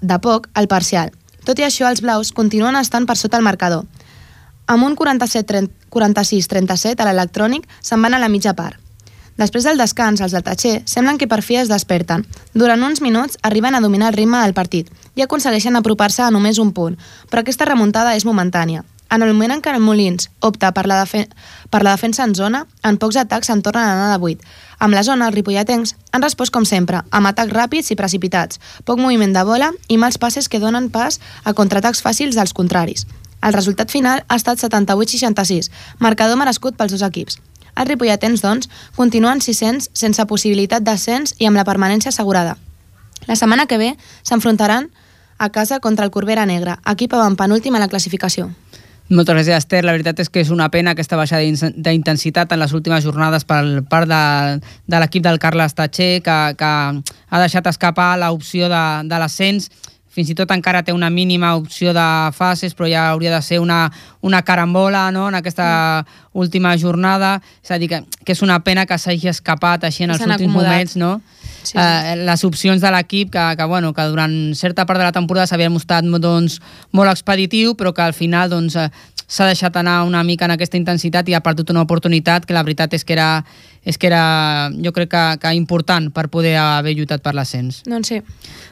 de poc el parcial. Tot i això, els blaus continuen estant per sota el marcador. Amb un 46-37 a l'electrònic se'n van a la mitja part. Després del descans, els del Tatxer semblen que per fi es desperten. Durant uns minuts arriben a dominar el ritme del partit i aconsegueixen apropar-se a només un punt, però aquesta remuntada és momentània. En el moment en què el Molins opta per la, per la defensa en zona, en pocs atacs se'n tornen a anar de 8. Amb la zona, els ripolletens han respost com sempre, amb atacs ràpids i precipitats, poc moviment de bola i mals passes que donen pas a contraatacs fàcils dels contraris. El resultat final ha estat 78-66, marcador merescut pels dos equips. Els ripolletens, doncs, continuen 600 sense possibilitat d'ascens i amb la permanència assegurada. La setmana que ve s'enfrontaran a casa contra el Corbera Negra, equip penúltim a la classificació. Moltes gràcies, Esther. La veritat és que és una pena aquesta baixada d'intensitat en les últimes jornades per part de, de l'equip del Carles Tatxer, que, que ha deixat escapar l'opció de, de l'ascens fins i tot encara té una mínima opció de fases, però ja hauria de ser una, una carambola no? en aquesta mm. última jornada. És a dir, que, que és una pena que s'hagi escapat així en els últims acomodat. moments, no? Sí. Eh, les opcions de l'equip que, que, bueno, que durant certa part de la temporada s'havien mostrat doncs, molt expeditiu, però que al final doncs, eh, s'ha deixat anar una mica en aquesta intensitat i ha perdut una oportunitat que la veritat és que era, és que era jo crec que, que important per poder haver lluitat per l'ascens. Doncs sí.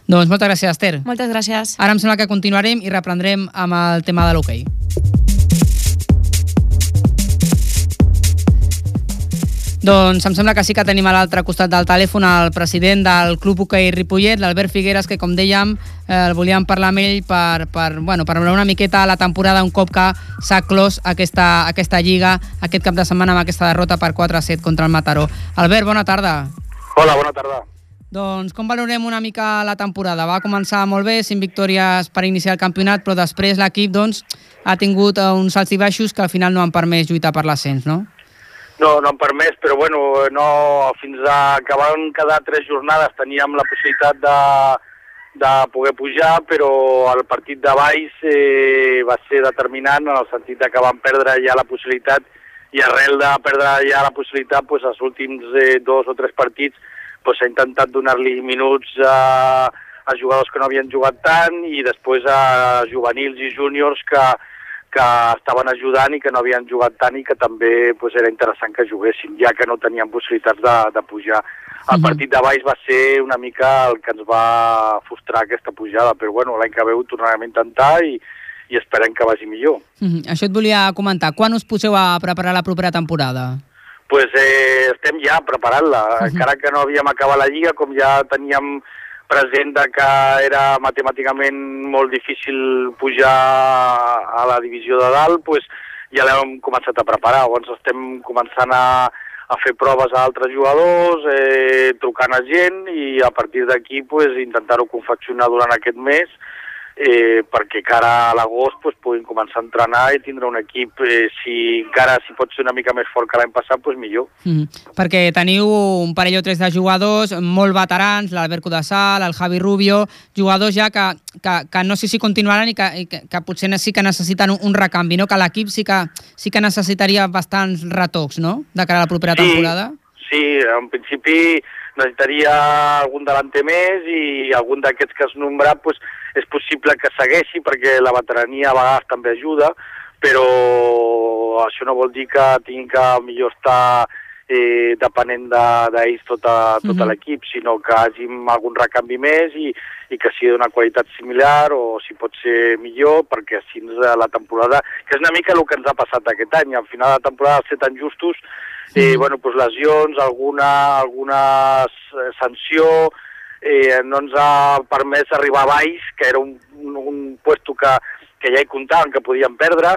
Doncs moltes gràcies, Esther. Moltes gràcies. Ara em sembla que continuarem i reprendrem amb el tema de l'hoquei. Okay. Doncs em sembla que sí que tenim a l'altre costat del telèfon el president del Club Hoquei Ripollet, l'Albert Figueres, que com dèiem eh, el volíem parlar amb ell per, per, bueno, per veure una miqueta la temporada un cop que s'ha clos aquesta, aquesta lliga aquest cap de setmana amb aquesta derrota per 4-7 contra el Mataró. Albert, bona tarda. Hola, bona tarda. Doncs com valorem una mica la temporada? Va començar molt bé, 5 victòries per iniciar el campionat, però després l'equip doncs, ha tingut eh, uns salts i baixos que al final no han permès lluitar per l'ascens, no? No, no han permès, però bueno, no, fins a que van quedar tres jornades teníem la possibilitat de, de poder pujar, però el partit de Baix eh, va ser determinant en el sentit que van perdre ja la possibilitat i arrel de perdre ja la possibilitat, pues, els últims eh, dos o tres partits s'ha pues, intentat donar-li minuts a, a jugadors que no havien jugat tant i després a juvenils i júniors que, que estaven ajudant i que no havien jugat tant i que també pues, era interessant que juguessin, ja que no tenien possibilitats de, de pujar. El partit de baix va ser una mica el que ens va frustrar aquesta pujada, però bueno, l'any que ve ho tornarem a intentar i, i esperem que vagi millor. Mm -hmm. Això et volia comentar. Quan us poseu a preparar la propera temporada? pues, eh, estem ja preparant-la. Uh -huh. Encara que no havíem acabat la Lliga, com ja teníem present de que era matemàticament molt difícil pujar a la divisió de dalt, pues, ja l'hem començat a preparar. Llavors estem començant a, a fer proves a altres jugadors, eh, trucant a gent i a partir d'aquí pues, intentar-ho confeccionar durant aquest mes eh, perquè cara a l'agost pues, puguin començar a entrenar i tindre un equip, eh, si encara si pot ser una mica més fort que l'any passat, pues, millor. Mm. Perquè teniu un parell o tres de jugadors molt veterans, l'Albert Cudassal, el Javi Rubio, jugadors ja que, que, que no sé si continuaran i que, i que, que potser sí que necessiten un, un recanvi, no? que l'equip sí, que, sí que necessitaria bastants retocs no? de cara a la propera sí, temporada. Sí, en principi necessitaria algun delanter més i algun d'aquests que has nombrat pues, és possible que segueixi perquè la veterania a vegades també ajuda, però això no vol dir que tingui que millor estar eh, depenent d'ells de, tota, tot uh -huh. l'equip, sinó que hagin algun recanvi més i, i que sigui d'una qualitat similar o si pot ser millor, perquè així la temporada, que és una mica el que ens ha passat aquest any, al final de la temporada ser tan justos, eh, bueno, pues lesions, alguna, alguna sanció, eh, no ens ha permès arribar a baix, que era un, un, un puesto que, que ja hi comptaven, que podíem perdre,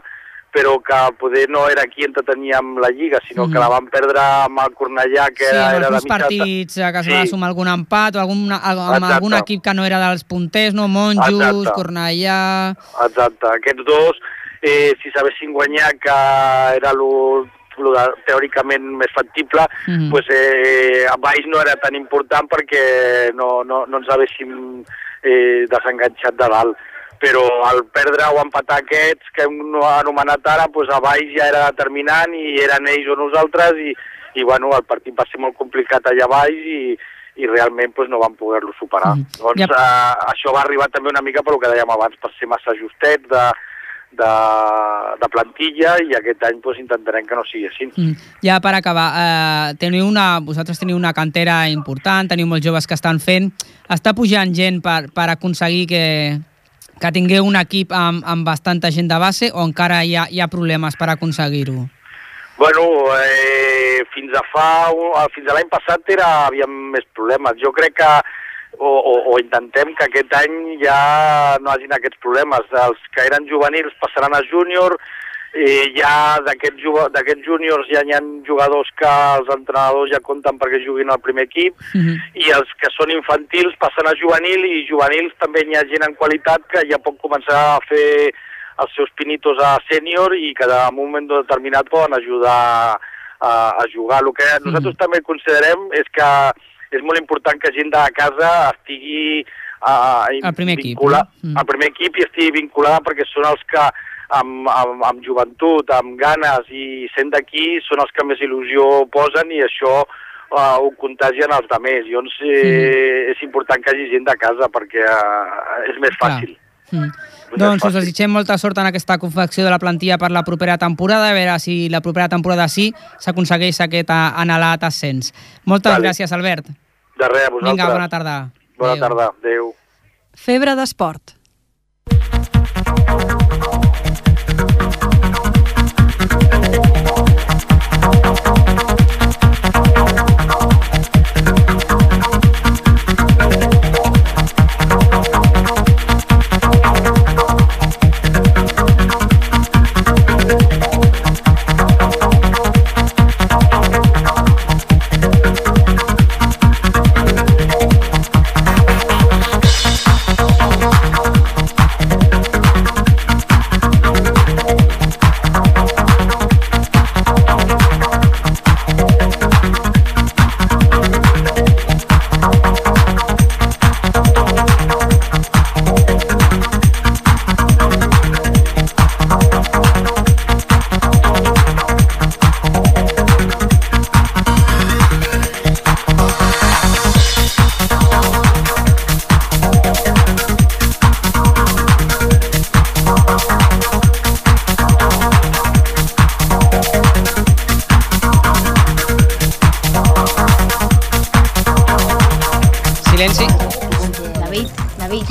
però que poder no era aquí on teníem la Lliga, sinó mm. que la van perdre amb el Cornellà, que sí, era, era de mitja... partits que es sí. va sumar algun empat o algun, amb Exacte. algun equip que no era dels punters, no? Monjos, Exacte. Cornellà... Exacte, aquests dos, eh, si sabessin guanyar, que era el el teòricament més factible, mm -hmm. pues, eh, a baix no era tan important perquè no, no, no ens haguéssim eh, desenganxat de dalt però al perdre o empatar aquests que hem anomenat ara, pues a baix ja era determinant i eren ells o nosaltres i, i bueno, el partit va ser molt complicat allà baix i, i realment doncs, no van poder-lo superar. Mm. Doncs Ja. eh, això va arribar també una mica pel que dèiem abans, per ser massa justets de, de, de plantilla i aquest any doncs, intentarem que no sigui així. Mm. Ja per acabar, eh, teniu una, vosaltres teniu una cantera important, teniu molts joves que estan fent. Està pujant gent per, per aconseguir que, que tingueu un equip amb, amb bastanta gent de base o encara hi ha, hi ha problemes per aconseguir-ho? Bueno, eh, fins a fa, un- fins a l'any passat era, havíem més problemes. Jo crec que, o, o, o intentem que aquest any ja no hagin aquests problemes. Els que eren juvenils passaran a júnior, eh, ja d'aquests d'aquests júniors ja hi ha jugadors que els entrenadors ja compten perquè juguin al primer equip, i els que són infantils passen a juvenil i juvenils també hi ha gent en qualitat que ja pot començar a fer els seus pinitos a sènior i que en un moment determinat poden ajudar a, a jugar. El que nosaltres també considerem és que és molt important que gent de casa estigui uh, Al primer equip, vincula- no? Mm. al primer equip i estigui vinculada perquè són els que amb, amb, amb joventut, amb ganes i sent d'aquí són els que més il·lusió posen i això uh, ho contagien els altres. Llavors eh, és important que hi hagi gent de casa perquè uh, és més fàcil. Mm. Doncs us desitgem molta sort en aquesta confecció de la plantilla per la propera temporada, a veure si la propera temporada sí s'aconsegueix aquest a- anhelat ascens. Moltes Vale. gràcies, Albert. De res, a vosaltres. Vinga, bona tarda. Bona Adéu. tarda. Adéu. Febre d'esport.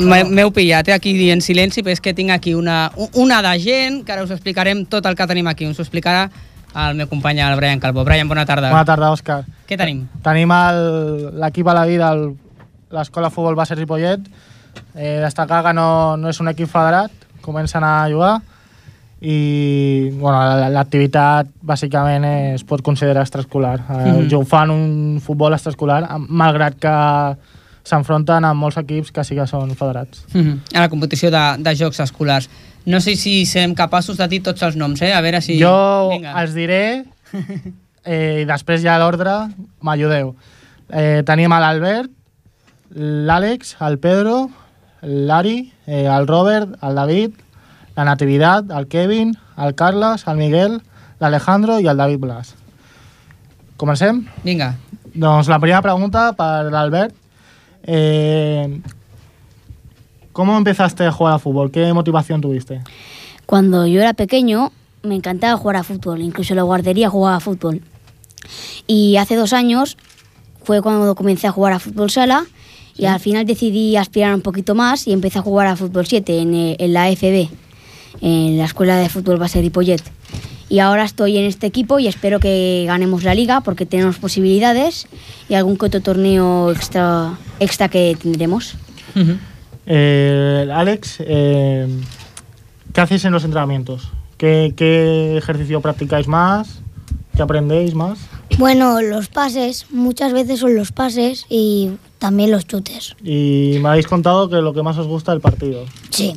M'heu pillat eh, aquí dient silenci, però és que tinc aquí una, una de gent que ara us explicarem tot el que tenim aquí. Us ho explicarà el meu company, el Brian Calvo. Brian, bona tarda. Bona tarda, Òscar. Què tenim? Tenim l'equip a la vida, l'Escola Futbol Base Ripollet. Eh, destacar que no, no és un equip federat, comencen a jugar i bueno, la- l'activitat bàsicament es pot considerar extraescolar. Eh, mm. Fan un futbol extraescolar, malgrat que s'enfronten amb molts equips que sí que són federats. Mhm. A la competició de, de jocs escolars. No sé si serem capaços de dir tots els noms, eh? A veure si... Jo Vinga. els diré eh, i després ja l'ordre m'ajudeu. Eh, tenim l'Albert, l'Àlex, el Pedro, l'Ari, eh, el Robert, el David, la Natividad, el Kevin, el Carles, el Miguel, l'Alejandro i el David Blas. Comencem? Vinga. Doncs la primera pregunta per l'Albert. Eh, ¿Cómo empezaste a jugar a fútbol? ¿Qué motivación tuviste? Cuando yo era pequeño me encantaba jugar a fútbol, incluso en la guardería jugaba a fútbol. Y hace dos años fue cuando comencé a jugar a fútbol sala y al final decidí aspirar un poquito más y empecé a jugar a fútbol 7 en, eh, en la FB, en la Escuela de Fútbol Base Ripollet. Y ahora estoy en este equipo y espero que ganemos la liga porque tenemos posibilidades y algún que otro torneo extra, extra que tendremos. Eh, Alex, eh, ¿qué hacéis en los entrenamientos? ¿Qué, qué ejercicio practicáis más? ¿Qué aprendéis más? Bueno, los pases, muchas veces son los pases y también los chutes. Y me habéis contado que lo que más os gusta es el partido. Sí,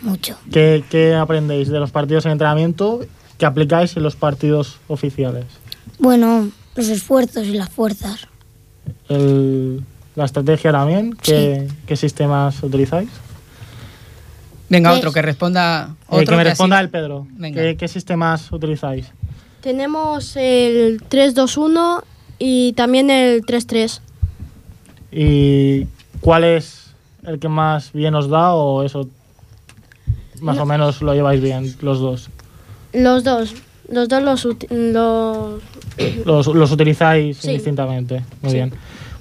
mucho. ¿Qué, qué aprendéis de los partidos en entrenamiento que aplicáis en los partidos oficiales? Bueno, los esfuerzos y las fuerzas. El- la estrategia también, ¿qué, qué sistemas utilizáis? Venga, Pues- otro que responda. Eh, Otro que me así- responda el Pedro. Venga. ¿Qué, qué sistemas utilizáis? Tenemos el 3-2-1 y también el 3-3. ¿Y cuál es el que más bien os da o eso más No. o menos lo lleváis bien los dos? Los dos. Los dos los, los... Los, los utilizáis Sí. indistintamente. Muy Sí. bien.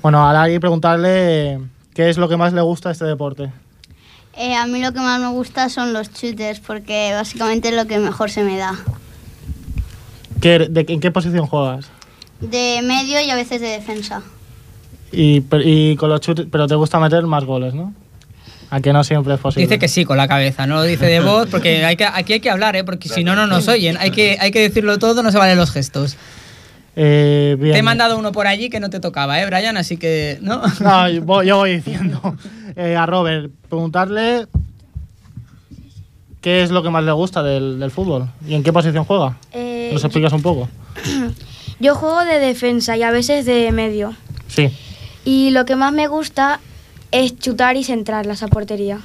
Bueno, a Lari preguntarle qué es lo que más le gusta a este deporte. Eh, a mí lo que más me gusta son los shooters porque básicamente es lo que mejor se me da. ¿Qué, de, ¿En qué posición juegas? De medio y a veces de defensa. Y, y con los chutes, pero te gusta meter más goles, ¿no? A que no siempre es posible. Dice que sí con la cabeza, no lo dice de voz, porque hay que, aquí hay que hablar, ¿eh? porque si no, no nos oyen. Hay que, hay que decirlo todo, no se valen los gestos. Eh, bien. Te he mandado uno por allí que no te tocaba, ¿eh, Brian? Así que, ¿no? No, yo voy, yo voy diciendo. Eh, a Robert, preguntarle qué es lo que más le gusta del, del fútbol y en qué posición juega. Eh, ¿Nos explicas un poco? Yo juego de defensa y a veces de medio. Sí. Y lo que más me gusta es chutar y centrarlas a portería.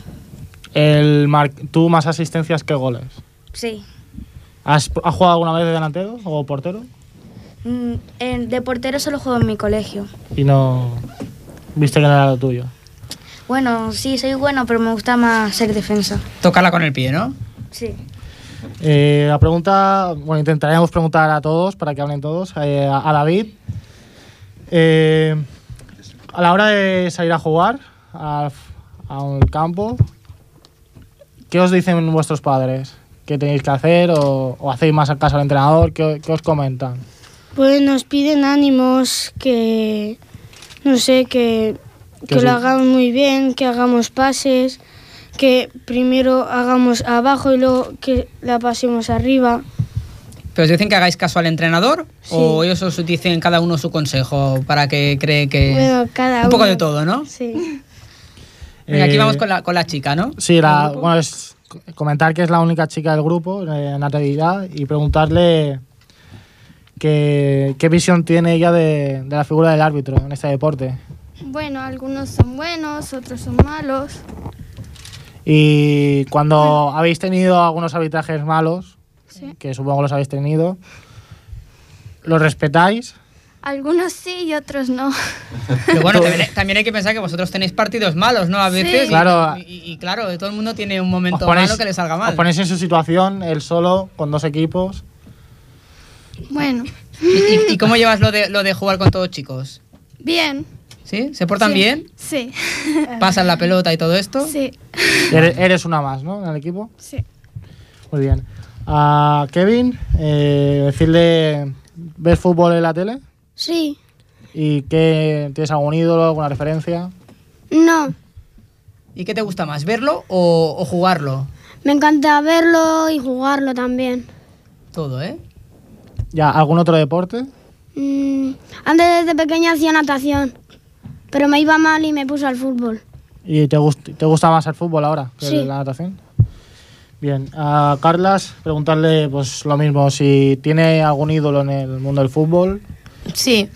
El mar- ¿Tú más asistencias que goles? Sí. ¿Has, has jugado alguna vez de delantero o portero? Mm, en- de portero solo juego en mi colegio. Y no viste que no era lo tuyo. Bueno, sí, soy bueno, pero me gusta más ser defensa. Tocarla con el pie, ¿no? Sí. Eh, la pregunta, bueno, intentaremos preguntar a todos para que hablen todos. Eh, a, a David, eh, a la hora de salir a jugar a, a un campo, ¿qué os dicen vuestros padres? ¿Qué tenéis que hacer o, o hacéis más caso al entrenador? ¿Qué, qué os comentan? Pues nos piden ánimos, que no sé, que, Que lo hagamos muy bien, que hagamos pases, que primero hagamos abajo y luego que la pasemos arriba. ¿Pero os dicen que hagáis caso al entrenador? Sí. ¿O ellos os dicen cada uno su consejo para que cree que... Bueno, cada Un poco uno. de todo, ¿no? Sí. Venga, aquí Eh, vamos con la, con la chica, ¿no? Sí, la, bueno, es comentar que es la única chica del grupo eh, en la actividad y preguntarle que- qué visión tiene ella de, de la figura del árbitro en este deporte. Bueno, algunos son buenos, otros son malos. Y cuando habéis tenido algunos arbitrajes malos, Sí. que supongo los habéis tenido, ¿los respetáis? Algunos sí y otros no. Pero bueno, también, también hay que pensar que vosotros tenéis partidos malos, ¿no? A veces. Y- Claro. Y, y claro, todo el mundo tiene un momento ponéis- malo que le salga mal. Os ponéis en su situación, él solo, con dos equipos. Bueno, ¿Y, y- y cómo llevas lo de, lo de jugar con todos chicos? bien. ¿Sí? ¿Se portan Sí. bien? Sí. ¿Pasan la pelota y todo esto? Sí. Eres, eres una más, ¿no? En el equipo. Sí. Muy bien. A Kevin, eh, decirle, ¿ves fútbol en la tele? Sí. ¿Y qué, tienes algún ídolo, alguna referencia? No. ¿Y qué te gusta más, verlo o, o jugarlo? Me encanta verlo y jugarlo también. Todo, ¿eh? ¿Ya algún otro deporte? Mm, antes desde pequeña hacía natación, pero me iba mal y me puse al fútbol. ¿Y te, gust- te gusta más el fútbol ahora que Sí. la natación? Bien. A Carlas, preguntarle pues lo mismo, si tiene algún ídolo en el mundo del fútbol. Sí,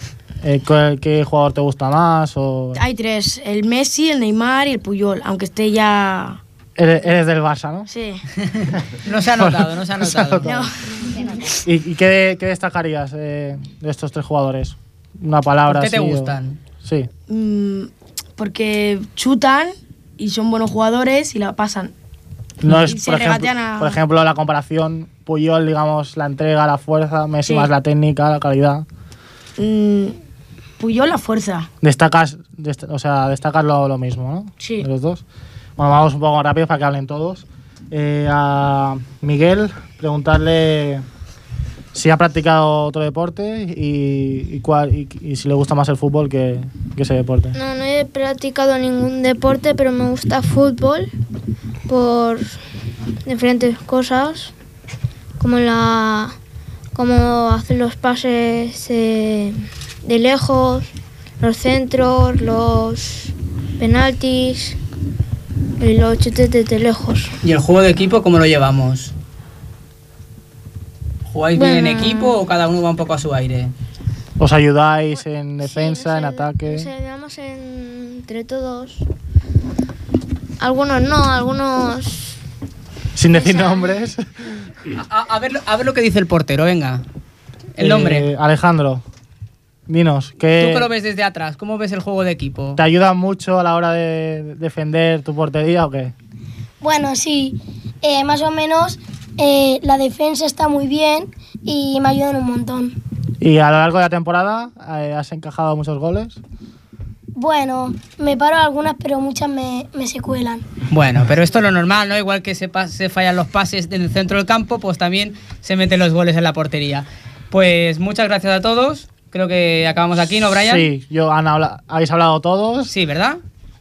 eh, ¿qué, qué jugador te gusta más? O hay tres, el Messi, el Neymar y el Puyol, aunque esté ya... eres, eres del Barça, ¿no? Sí. No se ha notado, no se ha No se ha notado. notado. ¿Y, y qué, qué destacarías eh, de estos tres jugadores? Una palabra ¿Por qué te así o- gustan? Sí. Mm, porque chutan y son buenos jugadores y la pasan. No Y es, se por ejemplo, a- por ejemplo, la comparación Puyol, digamos, la entrega, la fuerza, Messi Sí. más la técnica, la calidad. Mm, Puyol la fuerza. Destacas, dest- o sea, destacas lo, lo mismo, ¿no? Sí. De los dos. Bueno, vamos un poco rápido para que hablen todos. Eh, a Miguel, preguntarle si ha practicado otro deporte y, y cuál, y, y si le gusta más el fútbol que, que ese deporte. No, no he practicado ningún deporte, pero me gusta fútbol por diferentes cosas, como la como hacer los pases eh, de lejos, los centros, los penaltis y los chutes desde lejos. ¿Y el juego de equipo cómo lo llevamos? ¿Jugáis bien en equipo o cada uno va un poco a su aire? ¿Os ayudáis en defensa, en ataque? Nos ayudamos entre todos. Algunos no, algunos Sin decir nombres. A, a ver, lo- a ver lo que dice el portero, venga. El nombre. Eh, Alejandro. Dinos, ¿qué Tú que lo ves desde atrás, ¿cómo ves el juego de equipo? te ayuda mucho a la hora de defender tu portería o qué? Bueno, sí, eh, más o menos eh, la defensa está muy bien y me ayudan un montón. Y a lo largo de la temporada eh, has encajado muchos goles. Bueno, me paro algunas, pero muchas me, me se cuelan. Bueno, pero esto es lo normal, ¿no? Igual que se, se fallan los pases en el centro del campo, pues también se meten los goles en la portería. Pues muchas gracias a todos. Creo que acabamos aquí, ¿no, Brian? Sí, yo, habla- habéis hablado todos. Sí, ¿verdad?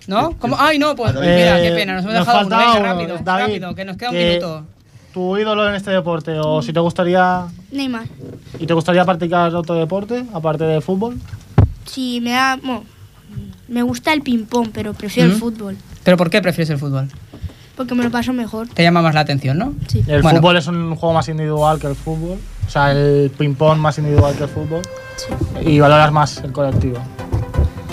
¿No? ¿Cómo? Ay, no, pues Eh, mira, qué pena, nos hemos nos dejado uno. faltaba Venga, uno, rápido, David, rápido, que nos queda un que- minuto. ¿Tu ídolo en este deporte o si te gustaría Neymar. y te gustaría practicar otro deporte aparte del fútbol? Sí, me da. bueno, me gusta el ping-pong, pero prefiero el ¿Mm? fútbol. ¿Pero por qué prefieres el fútbol? Porque me lo paso mejor. Te llama más la atención, ¿no? Sí. El Bueno. fútbol es un juego más individual que el fútbol. O sea, el ping-pong más individual que el fútbol. Y valoras más el colectivo.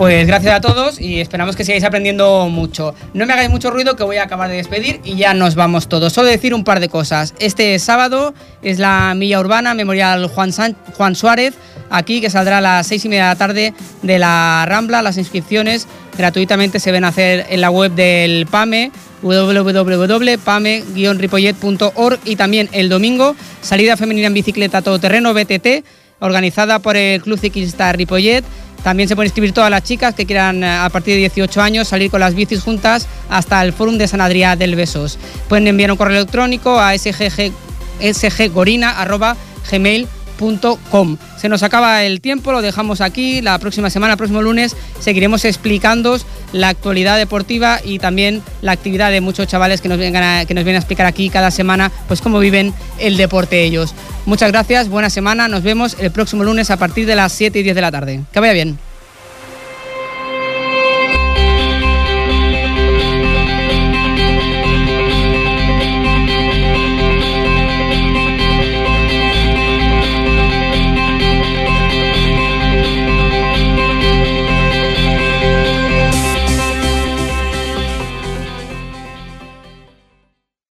Pues gracias a todos y esperamos que sigáis aprendiendo mucho. No me hagáis mucho ruido que voy a acabar de despedir y ya nos vamos todos. Solo decir un par de cosas. Este sábado es la Milla Urbana Memorial Juan, Juan Suárez, aquí que saldrá a las seis y media de la tarde de la Rambla. Las inscripciones gratuitamente se ven a hacer en la web del PAME www.pame-ripollet.org y también el domingo salida femenina en bicicleta todoterreno BTT organizada por el Club Ciclista Ripollet. También se pueden inscribir todas las chicas que quieran eh, a partir de 18 años salir con las bicis juntas hasta el Fórum de San Adrià del Besos. Pueden enviar un correo electrónico a sgg, Se nos acaba el tiempo, lo dejamos aquí. La próxima semana, el próximo lunes, seguiremos explicando la actualidad deportiva y también la actividad de muchos chavales que nos, vengan que nos vienen a explicar aquí cada semana pues cómo viven el deporte ellos. Muchas gracias, buena semana, nos vemos el próximo lunes a partir de las 7 y 10 de la tarde. Que vaya bien.